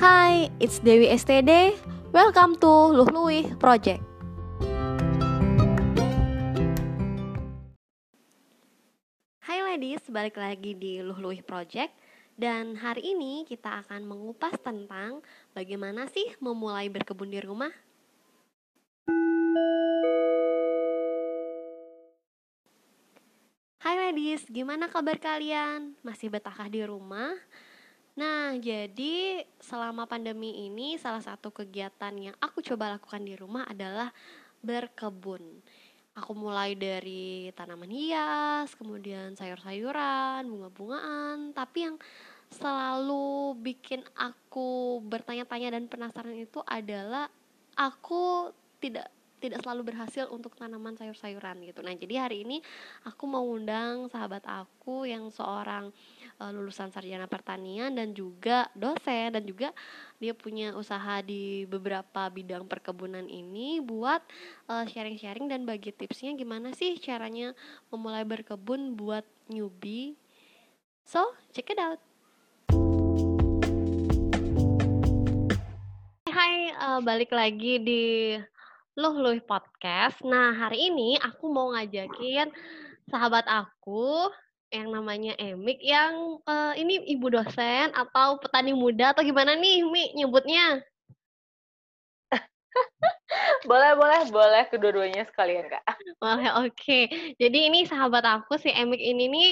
Hai, it's Dewi STD. Welcome to Luh Project. Hai ladies, balik lagi di Luh Project. Dan hari ini kita akan mengupas tentang bagaimana sih memulai berkebun di rumah. Hai ladies, gimana kabar kalian? Masih betahkah di rumah? Nah, jadi selama pandemi ini salah satu kegiatan yang aku coba lakukan di rumah adalah berkebun. Aku mulai dari tanaman hias, kemudian sayur-sayuran, bunga-bungaan, tapi yang selalu bikin aku bertanya-tanya dan penasaran itu adalah aku tidak tidak selalu berhasil untuk tanaman sayur-sayuran gitu. Nah, jadi hari ini aku mau undang sahabat aku yang seorang uh, lulusan sarjana pertanian dan juga dosen dan juga dia punya usaha di beberapa bidang perkebunan ini buat eh, sharing-sharing dan bagi tipsnya gimana sih caranya memulai berkebun buat newbie. So, check it out. Hai, uh, balik lagi di Luh Luh Podcast. Nah, hari ini aku mau ngajakin sahabat aku yang namanya Emik yang uh, ini ibu dosen atau petani muda atau gimana nih Mi nyebutnya? boleh boleh boleh kedua-duanya sekalian kak. Boleh oke. Okay. Jadi ini sahabat aku si Emik ini nih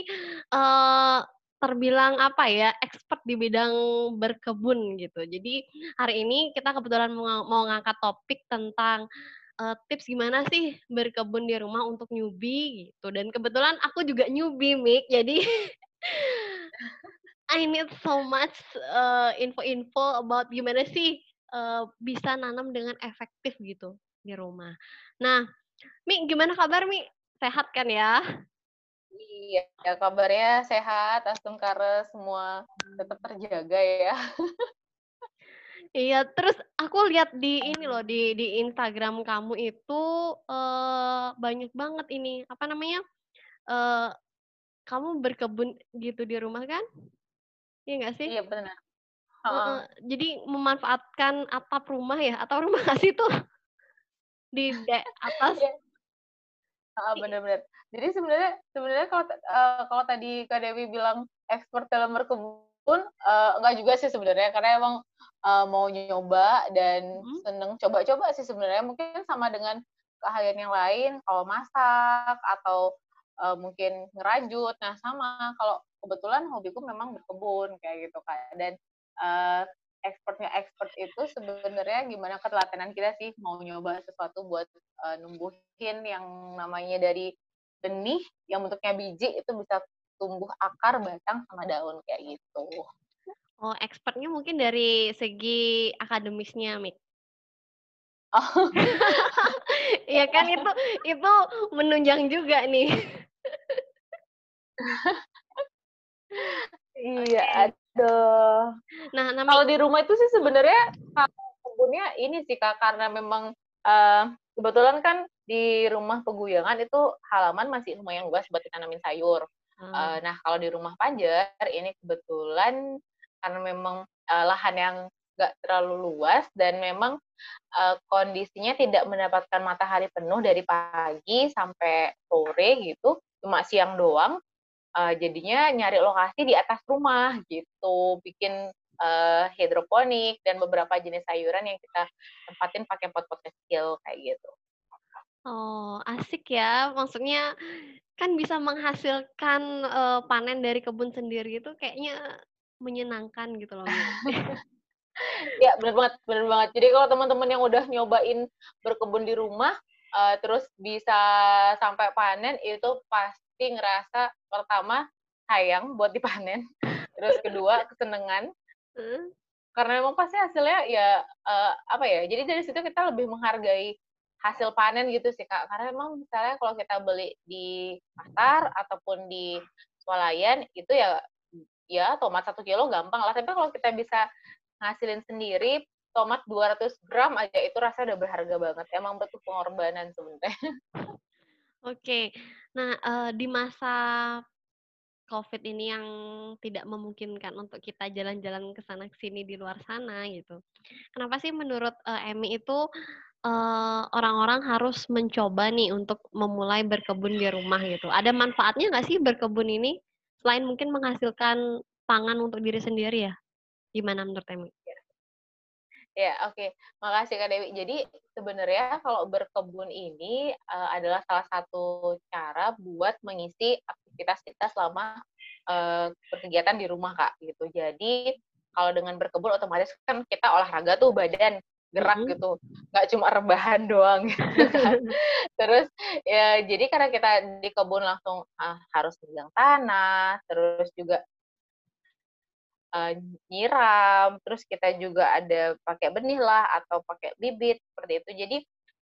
uh, terbilang apa ya expert di bidang berkebun gitu. Jadi hari ini kita kebetulan mau, ngangkat topik tentang uh, tips gimana sih berkebun di rumah untuk newbie gitu. Dan kebetulan aku juga newbie, Mik. Jadi I need so much uh, info-info about gimana sih uh, bisa nanam dengan efektif gitu di rumah. Nah, Mi, gimana kabar Mi? Sehat kan ya? Iya, ya kabarnya sehat, asam kare semua tetap terjaga ya. Iya, terus aku lihat di ini loh di di Instagram kamu itu uh, banyak banget ini apa namanya uh, kamu berkebun gitu di rumah kan? Iya nggak sih? Iya benar. Uh, uh, jadi memanfaatkan atap rumah ya atau rumah nggak sih tuh di de atas? Iya. Uh, benar-benar. Jadi sebenarnya sebenarnya kalau uh, kalau tadi Kak Dewi bilang expert dalam berkebun uh, enggak juga sih sebenarnya karena emang uh, mau nyoba dan hmm. seneng coba-coba sih sebenarnya mungkin sama dengan keahlian yang lain kalau masak atau uh, mungkin ngerajut nah sama kalau kebetulan hobiku memang berkebun kayak gitu kan dan uh, expertnya expert itu sebenarnya gimana ketelatenan kita sih mau nyoba sesuatu buat uh, numbuhin yang namanya dari benih yang bentuknya biji itu bisa tumbuh akar, batang, sama daun kayak gitu. Oh, expertnya mungkin dari segi akademisnya, Mik. Oh. Iya kan itu itu menunjang juga nih. iya, Nah, namanya... kalau di rumah itu sih sebenarnya kebunnya ini sih Kak karena memang uh, kebetulan kan di rumah peguyangan itu halaman masih lumayan luas buat ditanamin sayur. Hmm. Uh, nah kalau di rumah Panjer ini kebetulan karena memang uh, lahan yang nggak terlalu luas dan memang uh, kondisinya tidak mendapatkan matahari penuh dari pagi sampai sore gitu, cuma siang doang. Uh, jadinya nyari lokasi di atas rumah gitu, bikin uh, hidroponik dan beberapa jenis sayuran yang kita tempatin pakai pot-pot kecil kayak gitu. Oh, asik ya. Maksudnya kan bisa menghasilkan uh, panen dari kebun sendiri itu kayaknya menyenangkan gitu loh. ya benar banget, benar banget. Jadi kalau teman-teman yang udah nyobain berkebun di rumah, uh, terus bisa sampai panen itu pasti ngerasa pertama sayang buat dipanen, terus kedua kesenangan, hmm. karena memang pasti hasilnya ya uh, apa ya. Jadi dari situ kita lebih menghargai hasil panen gitu sih kak. Karena emang misalnya kalau kita beli di pasar ataupun di swalayan itu ya ya tomat satu kilo gampang lah. Tapi kalau kita bisa ngasilin sendiri tomat 200 gram aja itu rasa udah berharga banget. Emang betul pengorbanan sebenarnya. Oke nah uh, di masa COVID ini yang tidak memungkinkan untuk kita jalan-jalan ke sana ke sini di luar sana gitu. Kenapa sih menurut uh, Emi itu orang orang-orang harus mencoba nih untuk memulai berkebun di rumah gitu? Ada manfaatnya nggak sih berkebun ini selain mungkin menghasilkan pangan untuk diri sendiri ya? Gimana menurut Emi? Ya, oke. Okay. Makasih Kak Dewi. Jadi sebenarnya kalau berkebun ini uh, adalah salah satu cara buat mengisi aktivitas kita selama uh, berkegiatan di rumah Kak gitu. Jadi kalau dengan berkebun otomatis kan kita olahraga tuh badan gerak mm-hmm. gitu nggak cuma rebahan doang gitu kan. terus ya jadi karena kita di kebun langsung ah, harus pegang tanah terus juga uh, nyiram, terus kita juga ada pakai benih lah atau pakai bibit seperti itu. Jadi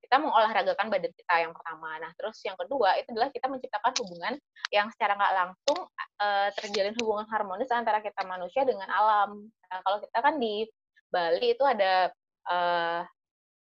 kita mengolahragakan badan kita yang pertama. Nah, terus yang kedua itu adalah kita menciptakan hubungan yang secara nggak langsung uh, terjalin hubungan harmonis antara kita manusia dengan alam. Nah, kalau kita kan di Bali itu ada uh,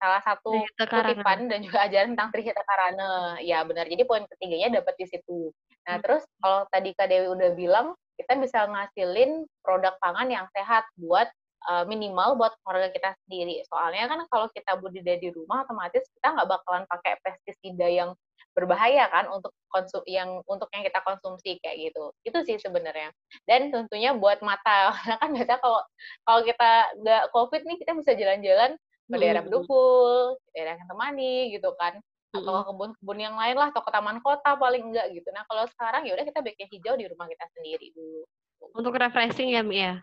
salah satu kutipan dan juga ajaran tentang Trihita Karana. Ya benar. Jadi poin ketiganya dapat di situ. Nah, hmm. terus kalau tadi Kak Dewi udah bilang kita bisa ngasilin produk pangan yang sehat buat uh, minimal buat keluarga kita sendiri. Soalnya kan kalau kita budidaya di rumah otomatis kita nggak bakalan pakai pestisida yang berbahaya kan untuk konsum yang untuk yang kita konsumsi kayak gitu. Itu sih sebenarnya. Dan tentunya buat mata. Karena kan biasa kalau kalau kita nggak covid nih kita bisa jalan-jalan ke daerah Bedugul, daerah yang temani gitu kan atau kebun-kebun yang lain lah atau ke taman kota paling enggak gitu. Nah kalau sekarang ya udah kita bikin hijau di rumah kita sendiri dulu. Untuk refreshing ya Mi ya.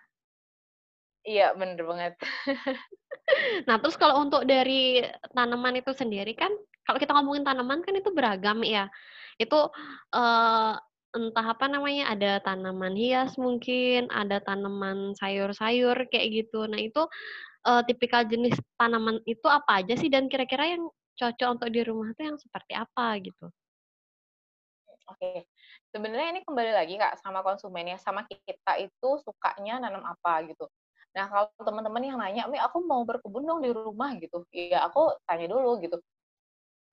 Iya bener banget. nah terus kalau untuk dari tanaman itu sendiri kan kalau kita ngomongin tanaman kan itu beragam ya. Itu uh, entah apa namanya ada tanaman hias mungkin ada tanaman sayur-sayur kayak gitu. Nah itu uh, tipikal jenis tanaman itu apa aja sih dan kira-kira yang cocok untuk di rumah tuh yang seperti apa gitu? Oke, sebenarnya ini kembali lagi kak sama konsumennya, sama kita itu sukanya nanam apa gitu. Nah kalau teman-teman yang nanya, Mi aku mau berkebun dong di rumah gitu, ya aku tanya dulu gitu.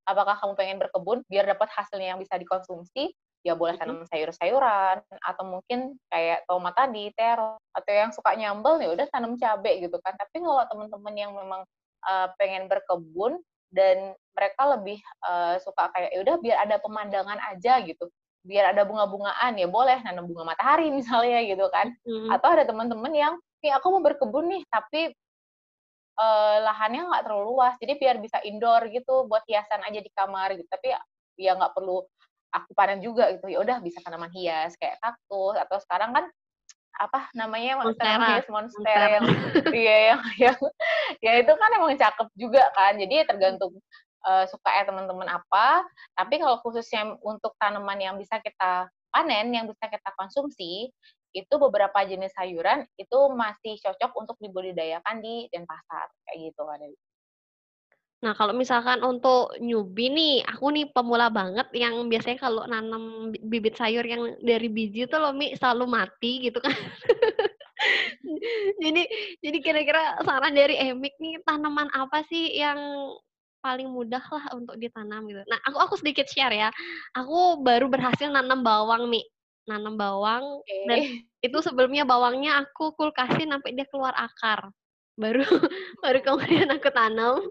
Apakah kamu pengen berkebun biar dapat hasilnya yang bisa dikonsumsi? Ya boleh tanam sayur-sayuran atau mungkin kayak tomat tadi, terong atau yang suka nyambel ya udah tanam cabai gitu kan. Tapi kalau teman-teman yang memang uh, pengen berkebun dan mereka lebih uh, suka kayak ya udah biar ada pemandangan aja gitu. Biar ada bunga-bungaan ya boleh nanam bunga matahari misalnya gitu kan. Hmm. atau ada teman-teman yang nih aku mau berkebun nih tapi uh, lahannya nggak terlalu luas jadi biar bisa indoor gitu buat hiasan aja di kamar gitu. Tapi ya nggak perlu aku panen juga gitu. Ya udah bisa tanaman hias kayak kaktus. Atau sekarang kan apa namanya monstera. monster, monster. Yang iya yang yang ya itu kan emang cakep juga kan. Jadi tergantung uh, suka ya teman-teman apa. Tapi kalau khususnya untuk tanaman yang bisa kita panen yang bisa kita konsumsi itu beberapa jenis sayuran itu masih cocok untuk dibudidayakan di Denpasar. Kayak gitu kan Nah, kalau misalkan untuk newbie nih, aku nih pemula banget yang biasanya kalau nanam bibit sayur yang dari biji tuh loh, Mi, selalu mati gitu kan. jadi jadi kira-kira saran dari Emik nih, tanaman apa sih yang paling mudah lah untuk ditanam gitu. Nah, aku aku sedikit share ya. Aku baru berhasil nanam bawang, Mi. Nanam bawang okay. dan itu sebelumnya bawangnya aku kulkasin sampai dia keluar akar. Baru baru kemudian aku tanam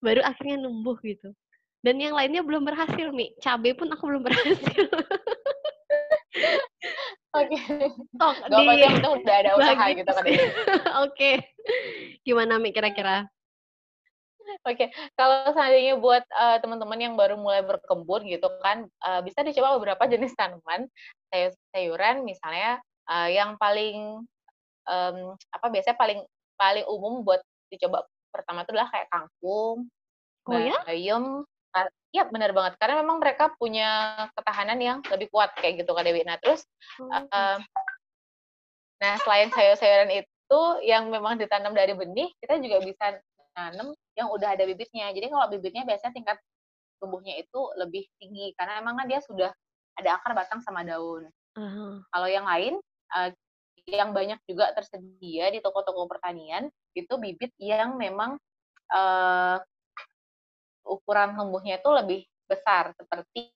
baru akhirnya numbuh gitu dan yang lainnya belum berhasil mi cabai pun aku belum berhasil Oke. Okay. Gak di... itu udah ada usaha gitu kan ya. Oke. Gimana Mi kira-kira? Oke, okay. kalau seandainya buat uh, teman-teman yang baru mulai berkebun gitu kan, uh, bisa dicoba beberapa jenis tanaman, sayur sayuran misalnya uh, yang paling um, apa biasanya paling paling umum buat dicoba pertama itu adalah kayak kangkung, oh, ya? bayam. Iya benar banget karena memang mereka punya ketahanan yang lebih kuat kayak gitu Kak Dewi. Nah terus, oh. uh, nah selain sayur-sayuran itu yang memang ditanam dari benih, kita juga bisa nanam yang udah ada bibitnya. Jadi kalau bibitnya biasanya tingkat tumbuhnya itu lebih tinggi karena memang kan dia sudah ada akar batang sama daun. Uh-huh. Kalau yang lain, uh, yang banyak juga tersedia di toko-toko pertanian itu bibit yang memang uh, ukuran tumbuhnya itu lebih besar seperti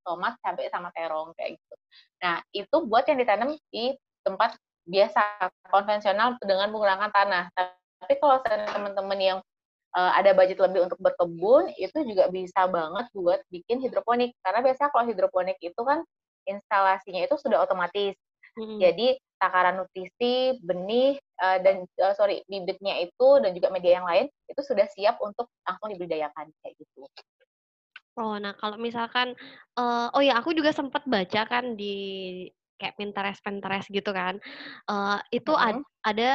tomat, cabai sama terong kayak gitu. Nah, itu buat yang ditanam di tempat biasa konvensional dengan menggunakan tanah. Tapi kalau teman-teman yang uh, ada budget lebih untuk berkebun, itu juga bisa banget buat bikin hidroponik. Karena biasanya kalau hidroponik itu kan instalasinya itu sudah otomatis. Hmm. Jadi takaran nutrisi, benih uh, dan uh, sorry bibitnya itu dan juga media yang lain itu sudah siap untuk langsung dibudidayakan kayak gitu. Oh, nah kalau misalkan, uh, oh ya aku juga sempat baca kan di kayak Pinterest Pinterest gitu kan, uh, itu mm -hmm. ad, ada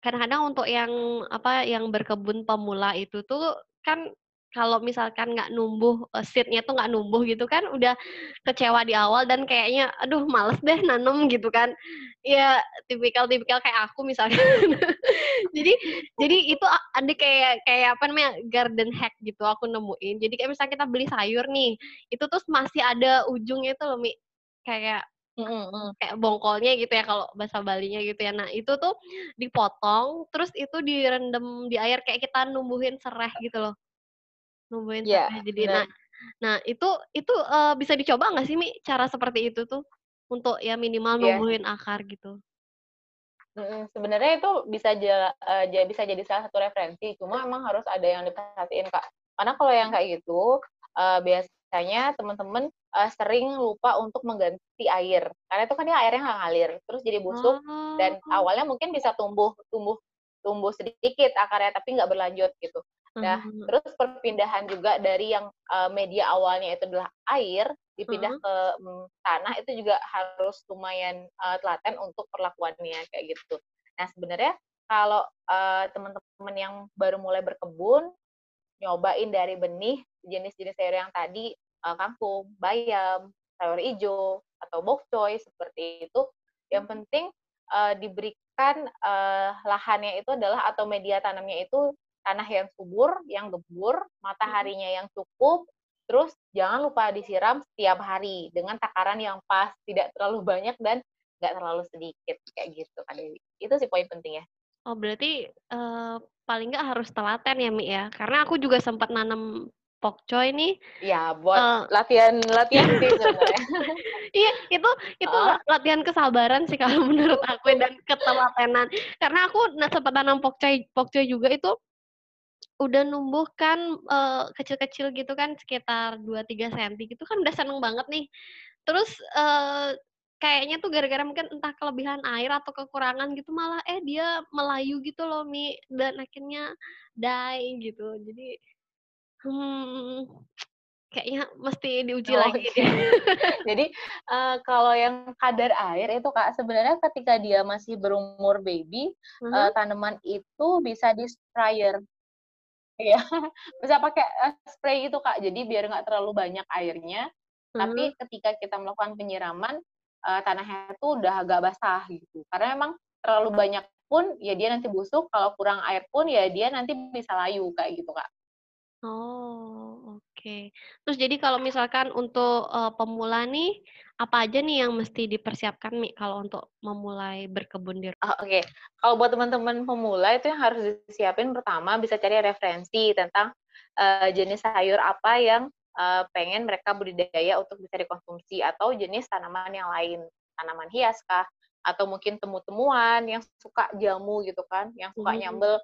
kadang-kadang untuk yang apa yang berkebun pemula itu tuh kan kalau misalkan nggak numbuh uh, seednya tuh nggak numbuh gitu kan udah kecewa di awal dan kayaknya aduh males deh nanem gitu kan. Ya tipikal tipikal kayak aku misalnya jadi jadi itu ada kayak kayak apa namanya garden hack gitu aku nemuin. Jadi kayak misalnya kita beli sayur nih itu tuh masih ada ujungnya itu loh mi. Kayak Mm-hmm. kayak bongkolnya gitu ya kalau bahasa Balinya gitu ya. Nah itu tuh dipotong, terus itu direndam di air kayak kita numbuhin serai gitu loh numbuhin yeah, sampai jadi nah nah itu itu uh, bisa dicoba nggak sih mi cara seperti itu tuh? Untuk ya minimal yeah. numbuhin akar gitu. Mm sebenarnya itu bisa aja uh, bisa jadi salah satu referensi. Cuma emang harus ada yang diperhatiin kak. Karena kalau yang kayak gitu uh, biasanya teman-teman uh, sering lupa untuk mengganti air. Karena itu kan ya airnya nggak ngalir terus jadi busuk oh. dan awalnya mungkin bisa tumbuh tumbuh tumbuh sedikit akarnya tapi nggak berlanjut gitu Nah, hmm. terus perpindahan juga dari yang uh, media awalnya itu adalah air dipindah hmm. ke um, tanah itu juga harus lumayan uh, telaten untuk perlakuannya kayak gitu. Nah, sebenarnya kalau uh, teman-teman yang baru mulai berkebun nyobain dari benih jenis-jenis sayur yang tadi uh, kangkung, bayam, sayur hijau atau bok choy seperti itu, yang penting uh, diberikan uh, lahannya itu adalah atau media tanamnya itu tanah yang subur, yang gebur, mataharinya yang cukup, terus jangan lupa disiram setiap hari dengan takaran yang pas, tidak terlalu banyak dan nggak terlalu sedikit kayak gitu Kak Dewi. Itu sih poin pentingnya. Oh berarti uh, paling nggak harus telaten ya Mi ya? Karena aku juga sempat nanam pokcoy nih. Ya, buat uh, latihan latihan sih sebenarnya. iya, itu itu uh. latihan kesabaran sih kalau menurut aku dan ketelatenan. Karena aku sempat nanam pokcoy pokcoy juga itu udah numbuh kan, uh, kecil-kecil gitu kan sekitar 2-3 senti gitu kan udah seneng banget nih. Terus, uh, kayaknya tuh gara-gara mungkin entah kelebihan air atau kekurangan gitu malah eh dia melayu gitu loh Mi, dan akhirnya die gitu. Jadi, hmm, kayaknya mesti diuji oh, lagi deh. Jadi, uh, kalau yang kadar air itu Kak, sebenarnya ketika dia masih berumur baby, uh -huh. uh, tanaman itu bisa di-sprayer. Iya, bisa pakai uh, spray gitu Kak. Jadi biar nggak terlalu banyak airnya, hmm. tapi ketika kita melakukan penyiraman uh, tanahnya itu udah agak basah gitu. Karena memang terlalu banyak pun ya dia nanti busuk, kalau kurang air pun ya dia nanti bisa layu kayak gitu Kak. Oh, oke. Terus jadi kalau misalkan untuk uh, pemula nih apa aja nih yang mesti dipersiapkan Mi kalau untuk memulai berkebun di oh, Oke, okay. kalau buat teman-teman pemula itu yang harus disiapin pertama bisa cari referensi tentang uh, jenis sayur apa yang uh, pengen mereka budidaya untuk bisa dikonsumsi atau jenis tanaman yang lain, tanaman hias kah atau mungkin temu-temuan yang suka jamu gitu kan, yang suka hmm. nyambel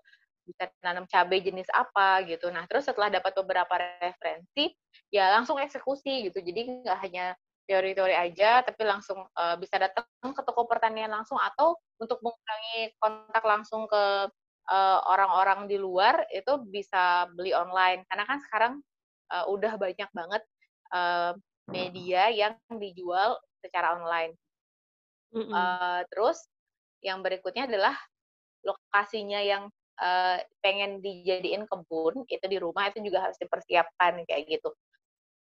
bisa nanam cabai jenis apa gitu. Nah, terus setelah dapat beberapa referensi, ya langsung eksekusi gitu. Jadi nggak hanya teori-teori aja, tapi langsung uh, bisa datang ke toko pertanian langsung atau untuk mengurangi kontak langsung ke uh, orang-orang di luar itu bisa beli online karena kan sekarang uh, udah banyak banget uh, media yang dijual secara online. Mm -hmm. uh, terus yang berikutnya adalah lokasinya yang uh, pengen dijadiin kebun itu di rumah itu juga harus dipersiapkan kayak gitu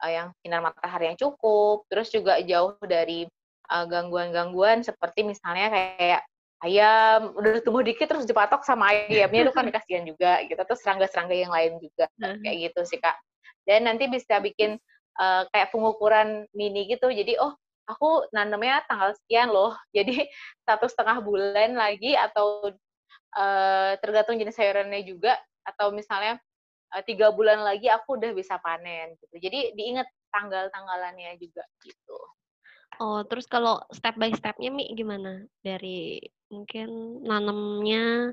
uh, yang sinar matahari yang cukup, terus juga jauh dari gangguan-gangguan uh, seperti misalnya kayak ayam udah tumbuh dikit terus dipatok sama ayamnya itu kan kasihan juga gitu. Terus serangga-serangga yang lain juga kayak gitu sih kak. Dan nanti bisa bikin uh, kayak pengukuran mini gitu. Jadi oh aku nanamnya tanggal sekian loh. Jadi satu setengah bulan lagi atau uh, tergantung jenis sayurannya juga. Atau misalnya tiga bulan lagi aku udah bisa panen gitu. Jadi diingat tanggal-tanggalannya juga gitu. Oh, terus kalau step by stepnya Mi gimana? Dari mungkin nanamnya,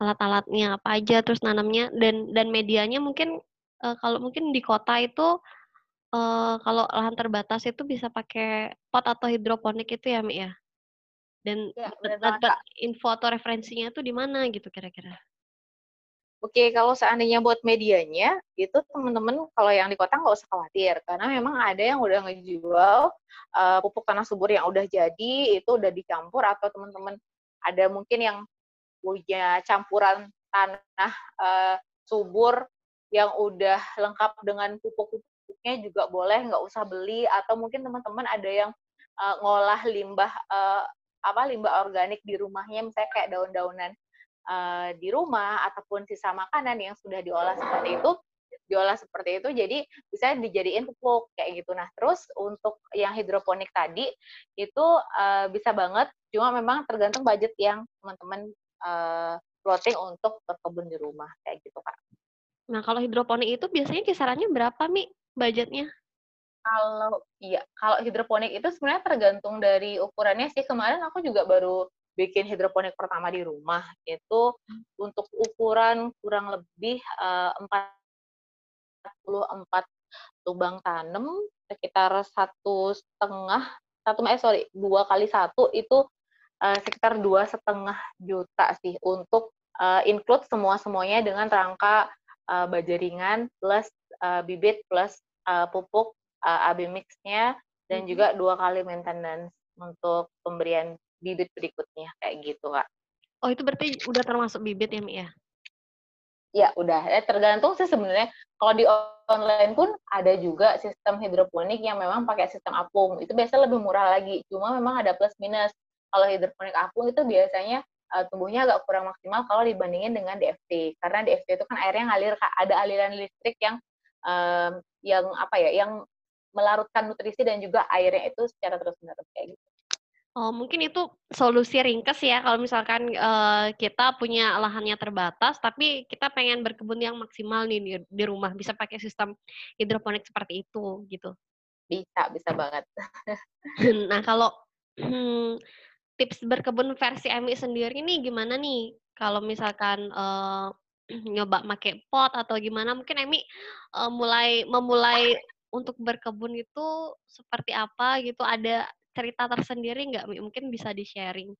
alat-alatnya apa aja, terus nanamnya dan dan medianya mungkin uh, kalau mungkin di kota itu uh, kalau lahan terbatas itu bisa pakai pot atau hidroponik itu ya Mi ya? Dan ya, info atau referensinya itu di mana gitu kira-kira? Oke, kalau seandainya buat medianya, itu teman-teman kalau yang di kota nggak usah khawatir, karena memang ada yang udah ngejual uh, pupuk tanah subur yang udah jadi, itu udah dicampur, atau teman-teman ada mungkin yang punya campuran tanah uh, subur yang udah lengkap dengan pupuk-pupuknya juga boleh, nggak usah beli, atau mungkin teman-teman ada yang uh, ngolah limbah uh, apa limbah organik di rumahnya, misalnya kayak daun-daunan uh, di rumah ataupun sisa makanan yang sudah diolah seperti itu diolah seperti itu jadi bisa dijadiin pupuk kayak gitu. Nah terus untuk yang hidroponik tadi itu uh, bisa banget cuma memang tergantung budget yang teman-teman uh, plotting untuk berkebun di rumah kayak gitu kak. Nah kalau hidroponik itu biasanya kisarannya berapa mi budgetnya? Kalau iya kalau hidroponik itu sebenarnya tergantung dari ukurannya sih. Kemarin aku juga baru bikin hidroponik pertama di rumah itu untuk ukuran kurang lebih uh, 44 lubang tanam sekitar satu setengah satu eh sorry dua kali satu itu uh, sekitar dua setengah juta sih untuk uh, include semua semuanya dengan rangka uh, bajaringan plus uh, bibit plus uh, pupuk uh, AB mixnya dan mm-hmm. juga dua kali maintenance untuk pemberian bibit berikutnya kayak gitu kak. Oh itu berarti udah termasuk bibit ya Mi ya? Ya udah, ya, tergantung sih sebenarnya. Kalau di online pun ada juga sistem hidroponik yang memang pakai sistem apung. Itu biasanya lebih murah lagi. Cuma memang ada plus minus. Kalau hidroponik apung itu biasanya uh, tumbuhnya agak kurang maksimal kalau dibandingin dengan DFT. Karena DFT itu kan airnya ngalir, ada aliran listrik yang um, yang apa ya, yang melarutkan nutrisi dan juga airnya itu secara terus-menerus kayak gitu. Oh, mungkin itu solusi ringkes ya kalau misalkan uh, kita punya lahannya terbatas, tapi kita pengen berkebun yang maksimal nih di, di rumah, bisa pakai sistem hidroponik seperti itu, gitu. Bisa, bisa banget. nah, kalau hmm, tips berkebun versi Emi sendiri nih gimana nih? Kalau misalkan uh, nyoba make pot atau gimana, mungkin Emi uh, mulai memulai untuk berkebun itu seperti apa gitu? Ada cerita tersendiri nggak mungkin bisa di sharing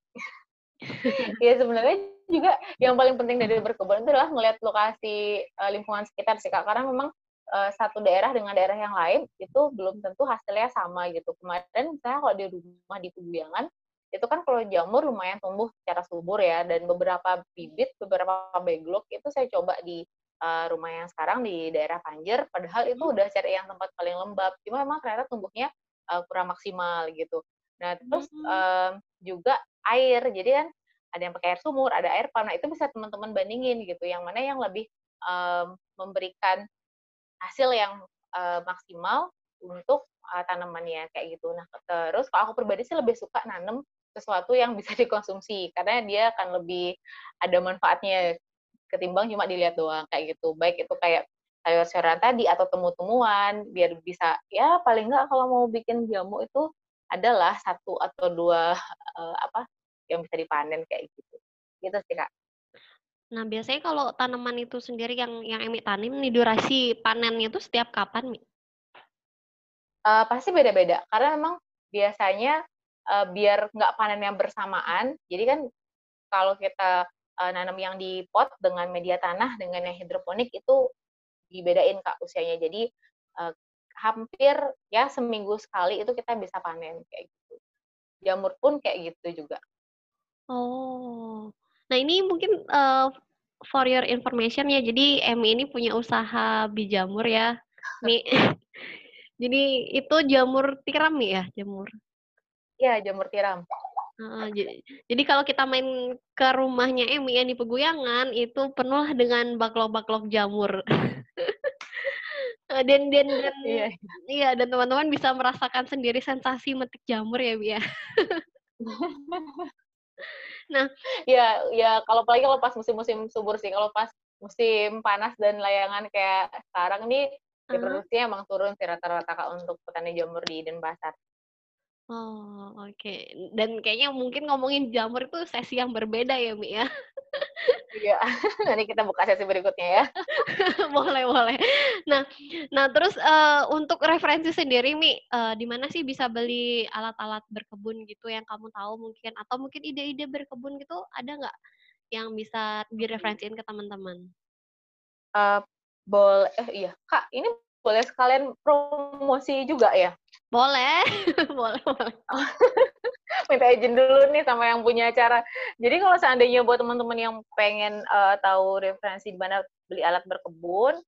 Iya sebenarnya juga yang paling penting dari berkebun itu adalah melihat lokasi uh, lingkungan sekitar sih kak. Karena memang uh, satu daerah dengan daerah yang lain itu belum tentu hasilnya sama gitu. Kemarin saya kalau di rumah di Peguyangan itu kan kalau jamur lumayan tumbuh secara subur ya dan beberapa bibit beberapa beglok itu saya coba di uh, rumah yang sekarang di daerah Panjer padahal itu hmm. udah cari yang tempat paling lembab. Cuma memang ternyata tumbuhnya uh, kurang maksimal gitu. Nah terus hmm. um, juga air, jadi kan ada yang pakai air sumur, ada air pump. Nah itu bisa teman-teman bandingin gitu, yang mana yang lebih um, memberikan hasil yang uh, maksimal untuk uh, tanamannya kayak gitu. Nah terus kalau aku pribadi sih lebih suka nanam sesuatu yang bisa dikonsumsi karena dia akan lebih ada manfaatnya ketimbang cuma dilihat doang kayak gitu. Baik itu kayak sayur-sayuran tadi atau temu-temuan biar bisa ya paling nggak kalau mau bikin jamu itu adalah satu atau dua uh, apa yang bisa dipanen kayak gitu gitu sih kak. Nah biasanya kalau tanaman itu sendiri yang yang Emi tanim nih durasi panennya itu setiap kapan Mi? Uh, pasti beda-beda karena memang biasanya uh, biar nggak panen yang bersamaan jadi kan kalau kita uh, nanam yang di pot dengan media tanah dengan yang hidroponik itu dibedain kak usianya. Jadi uh, hampir ya seminggu sekali itu kita bisa panen kayak gitu. Jamur pun kayak gitu juga. Oh. Nah ini mungkin uh, for your information ya jadi Emi ini punya usaha bijamur ya. Mi jadi itu jamur tiram ya jamur? Iya jamur tiram Uh, jadi, jadi kalau kita main ke rumahnya Emi yang di Peguyangan itu penuh dengan baklok-baklok jamur. dan dan dan iya, iya dan teman-teman bisa merasakan sendiri sensasi metik jamur ya Bia. nah, ya ya kalau apalagi kalau pas musim-musim subur sih, kalau pas musim panas dan layangan kayak sekarang nih uh. produksinya emang turun sih rata-rata untuk petani jamur di Denpasar. Oh, oke. Okay. Dan kayaknya mungkin ngomongin jamur itu sesi yang berbeda ya, Mi ya. Iya, nanti kita buka sesi berikutnya ya. boleh, boleh. Nah, nah terus uh, untuk referensi sendiri, Mi, uh, di mana sih bisa beli alat-alat berkebun gitu yang kamu tahu mungkin atau mungkin ide-ide berkebun gitu ada nggak yang bisa direferensiin ke teman-teman? Uh, boleh, eh, iya, Kak, ini boleh sekalian promosi juga ya? Boleh, boleh, boleh. Minta izin dulu nih sama yang punya acara. Jadi kalau seandainya buat teman-teman yang pengen uh, tahu referensi di mana beli alat berkebun,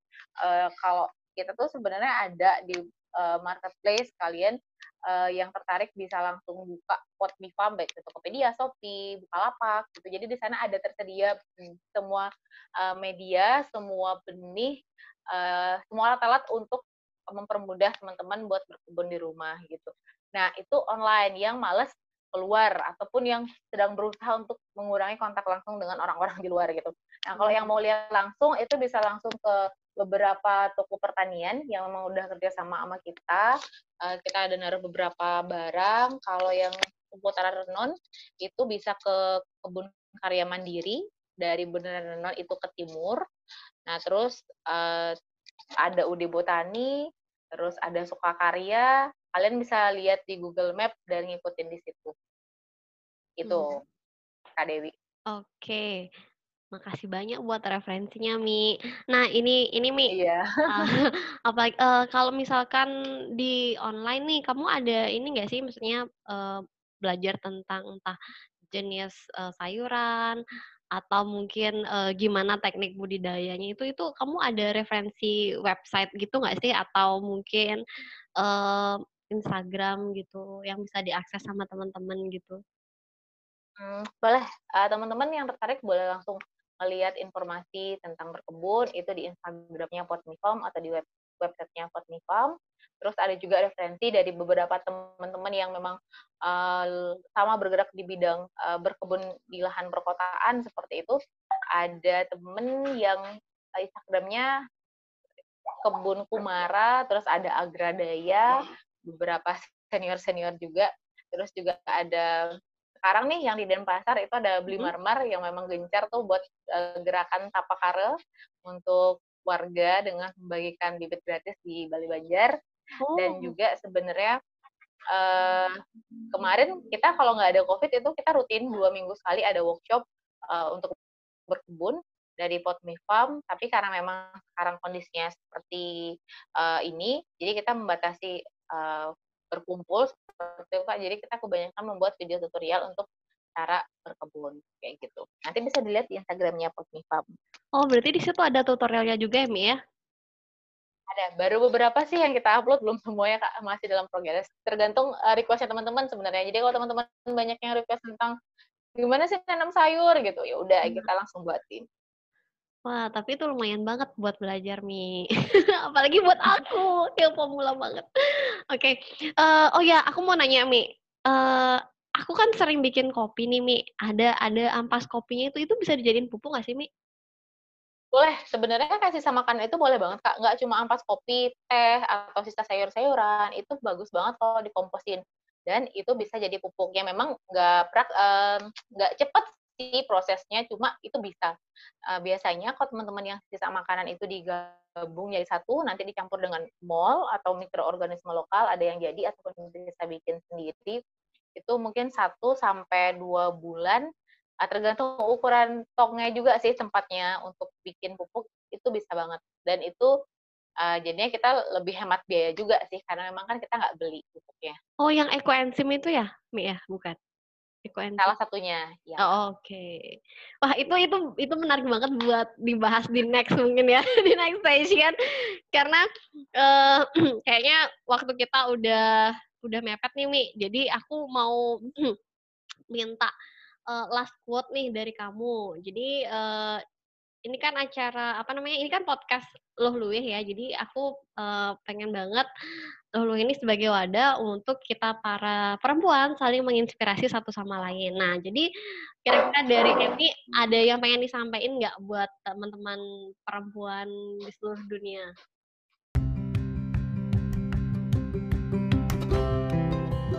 uh, kalau kita tuh sebenarnya ada di uh, marketplace kalian uh, yang tertarik bisa langsung buka pot Mi Farm baik itu Tokopedia, Shopee, Bukalapak gitu. Jadi di sana ada tersedia hmm, semua uh, media, semua benih, uh, semua alat-alat untuk mempermudah teman-teman buat berkebun di rumah gitu. Nah, itu online yang males keluar ataupun yang sedang berusaha untuk mengurangi kontak langsung dengan orang-orang di luar gitu. Nah, kalau yang mau lihat langsung itu bisa langsung ke beberapa toko pertanian yang memang udah kerja sama sama kita. Uh, kita ada naruh beberapa barang. Kalau yang seputaran Renon itu bisa ke kebun karya mandiri dari Beneran Renon itu ke timur. Nah, terus uh, ada UD Botani, terus ada Sukakarya. Kalian bisa lihat di Google Map dan ngikutin di situ. Itu, hmm. Kak Dewi. Oke. Makasih banyak buat referensinya, Mi. Nah, ini ini Mi. Iya. Uh, apalagi uh, kalau misalkan di online nih, kamu ada ini nggak sih, maksudnya uh, belajar tentang entah jenis uh, sayuran atau mungkin uh, gimana teknik budidayanya itu itu kamu ada referensi website gitu nggak sih atau mungkin uh, Instagram gitu yang bisa diakses sama teman-teman gitu? Hmm, boleh uh, teman-teman yang tertarik boleh langsung melihat informasi tentang berkebun itu di Instagramnya Potmifam atau di web websitenya Potmifam. Terus ada juga referensi dari beberapa teman-teman yang memang uh, sama bergerak di bidang uh, berkebun di lahan perkotaan seperti itu. Ada temen yang Instagramnya kebun Kumara, terus ada Agradaya, beberapa senior-senior juga. Terus juga ada sekarang nih yang di Denpasar itu ada Beli mm-hmm. Marmar yang memang gencar tuh buat uh, gerakan tapakare untuk warga dengan membagikan bibit gratis di Bali Banjar oh. dan juga sebenarnya uh, kemarin kita kalau nggak ada COVID itu kita rutin dua minggu sekali ada workshop uh, untuk berkebun dari Potmi Farm, tapi karena memang sekarang kondisinya seperti uh, ini, jadi kita membatasi uh, berkumpul seperti itu Kak. Jadi kita kebanyakan membuat video tutorial untuk cara berkebun kayak gitu. Nanti bisa dilihat di Instagramnya Farm. Oh, berarti di situ ada tutorialnya juga ya, Mi ya? Ada, baru beberapa sih yang kita upload, belum semuanya Kak, masih dalam progres. Tergantung uh, requestnya teman-teman sebenarnya. Jadi kalau teman-teman banyak yang request tentang gimana sih nanam sayur gitu, ya udah hmm. kita langsung buatin. Wah, tapi itu lumayan banget buat belajar, Mi. Apalagi buat aku yang pemula banget. Oke, okay. uh, eh, oh ya, aku mau nanya, Mi. Uh, aku kan sering bikin kopi nih, Mi. Ada ada ampas kopinya itu itu bisa dijadiin pupuk nggak sih, Mi? Boleh, sebenarnya kasih samakan itu boleh banget, Kak. Nggak cuma ampas kopi, teh, atau sisa sayur-sayuran. Itu bagus banget kalau dikomposin. Dan itu bisa jadi pupuknya. Memang nggak prak, nggak um, cepat sih prosesnya, cuma itu bisa. Uh, biasanya kalau teman-teman yang sisa makanan itu digabung jadi satu, nanti dicampur dengan mol atau mikroorganisme lokal, ada yang jadi ataupun bisa bikin sendiri. Itu mungkin satu sampai dua bulan, uh, tergantung ukuran tongnya juga sih tempatnya untuk bikin pupuk itu bisa banget. Dan itu uh, jadinya kita lebih hemat biaya juga sih karena memang kan kita nggak beli pupuknya. Oh, yang ekoenzim itu ya, Mi ya, bukan? Frequency. Salah satunya. Ya. Oh, Oke. Okay. Wah itu itu itu menarik banget buat dibahas di next mungkin ya di next station karena uh, kayaknya waktu kita udah udah mepet nih Mi. Jadi aku mau minta uh, last quote nih dari kamu. Jadi uh, ini kan acara apa namanya? Ini kan podcast Loh Luwih ya. Jadi aku uh, pengen banget Lulu ini sebagai wadah untuk kita para perempuan saling menginspirasi satu sama lain. Nah, jadi kira-kira dari Emi ada yang pengen disampaikan nggak buat teman-teman perempuan di seluruh dunia?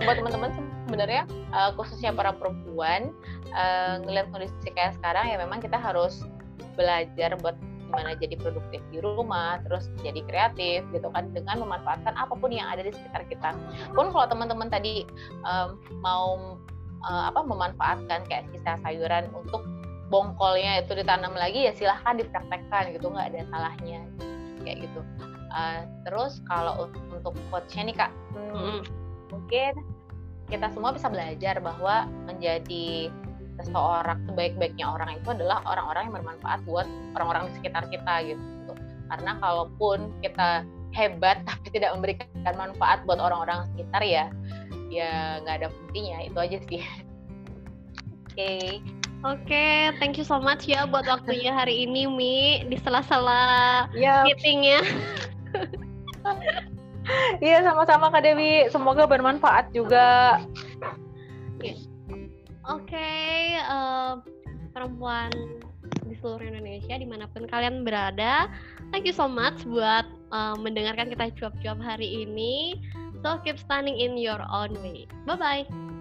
Buat teman-teman sebenarnya uh, khususnya para perempuan uh, ngelihat kondisi kayak sekarang ya memang kita harus belajar buat gimana jadi produktif di rumah, terus jadi kreatif gitu kan dengan memanfaatkan apa pun yang ada di sekitar kita. Pun kalau teman-teman tadi um, mau uh, apa memanfaatkan kayak sisa sayuran untuk bongkolnya itu ditanam lagi ya silahkan dipraktekkan gitu nggak ada salahnya kayak gitu. Uh, terus kalau untuk quotesnya nih kak, hmm, -hmm. mungkin kita semua bisa belajar bahwa menjadi seseorang sebaik-baiknya orang itu adalah orang-orang yang bermanfaat buat orang-orang di sekitar kita gitu karena kalaupun kita hebat tapi tidak memberikan manfaat buat orang-orang sekitar ya ya nggak ada fungsinya itu aja sih oke okay. Oke, okay, thank you so much ya buat waktunya hari ini Mi di sela-sela yep. meetingnya. Iya sama-sama Kak Dewi, semoga bermanfaat juga. Oke, okay, uh, eh, perempuan di seluruh Indonesia di mana pun kalian berada, thank you so much buat uh, mendengarkan kita cuap-cuap hari ini. So keep standing in your own way. Bye bye.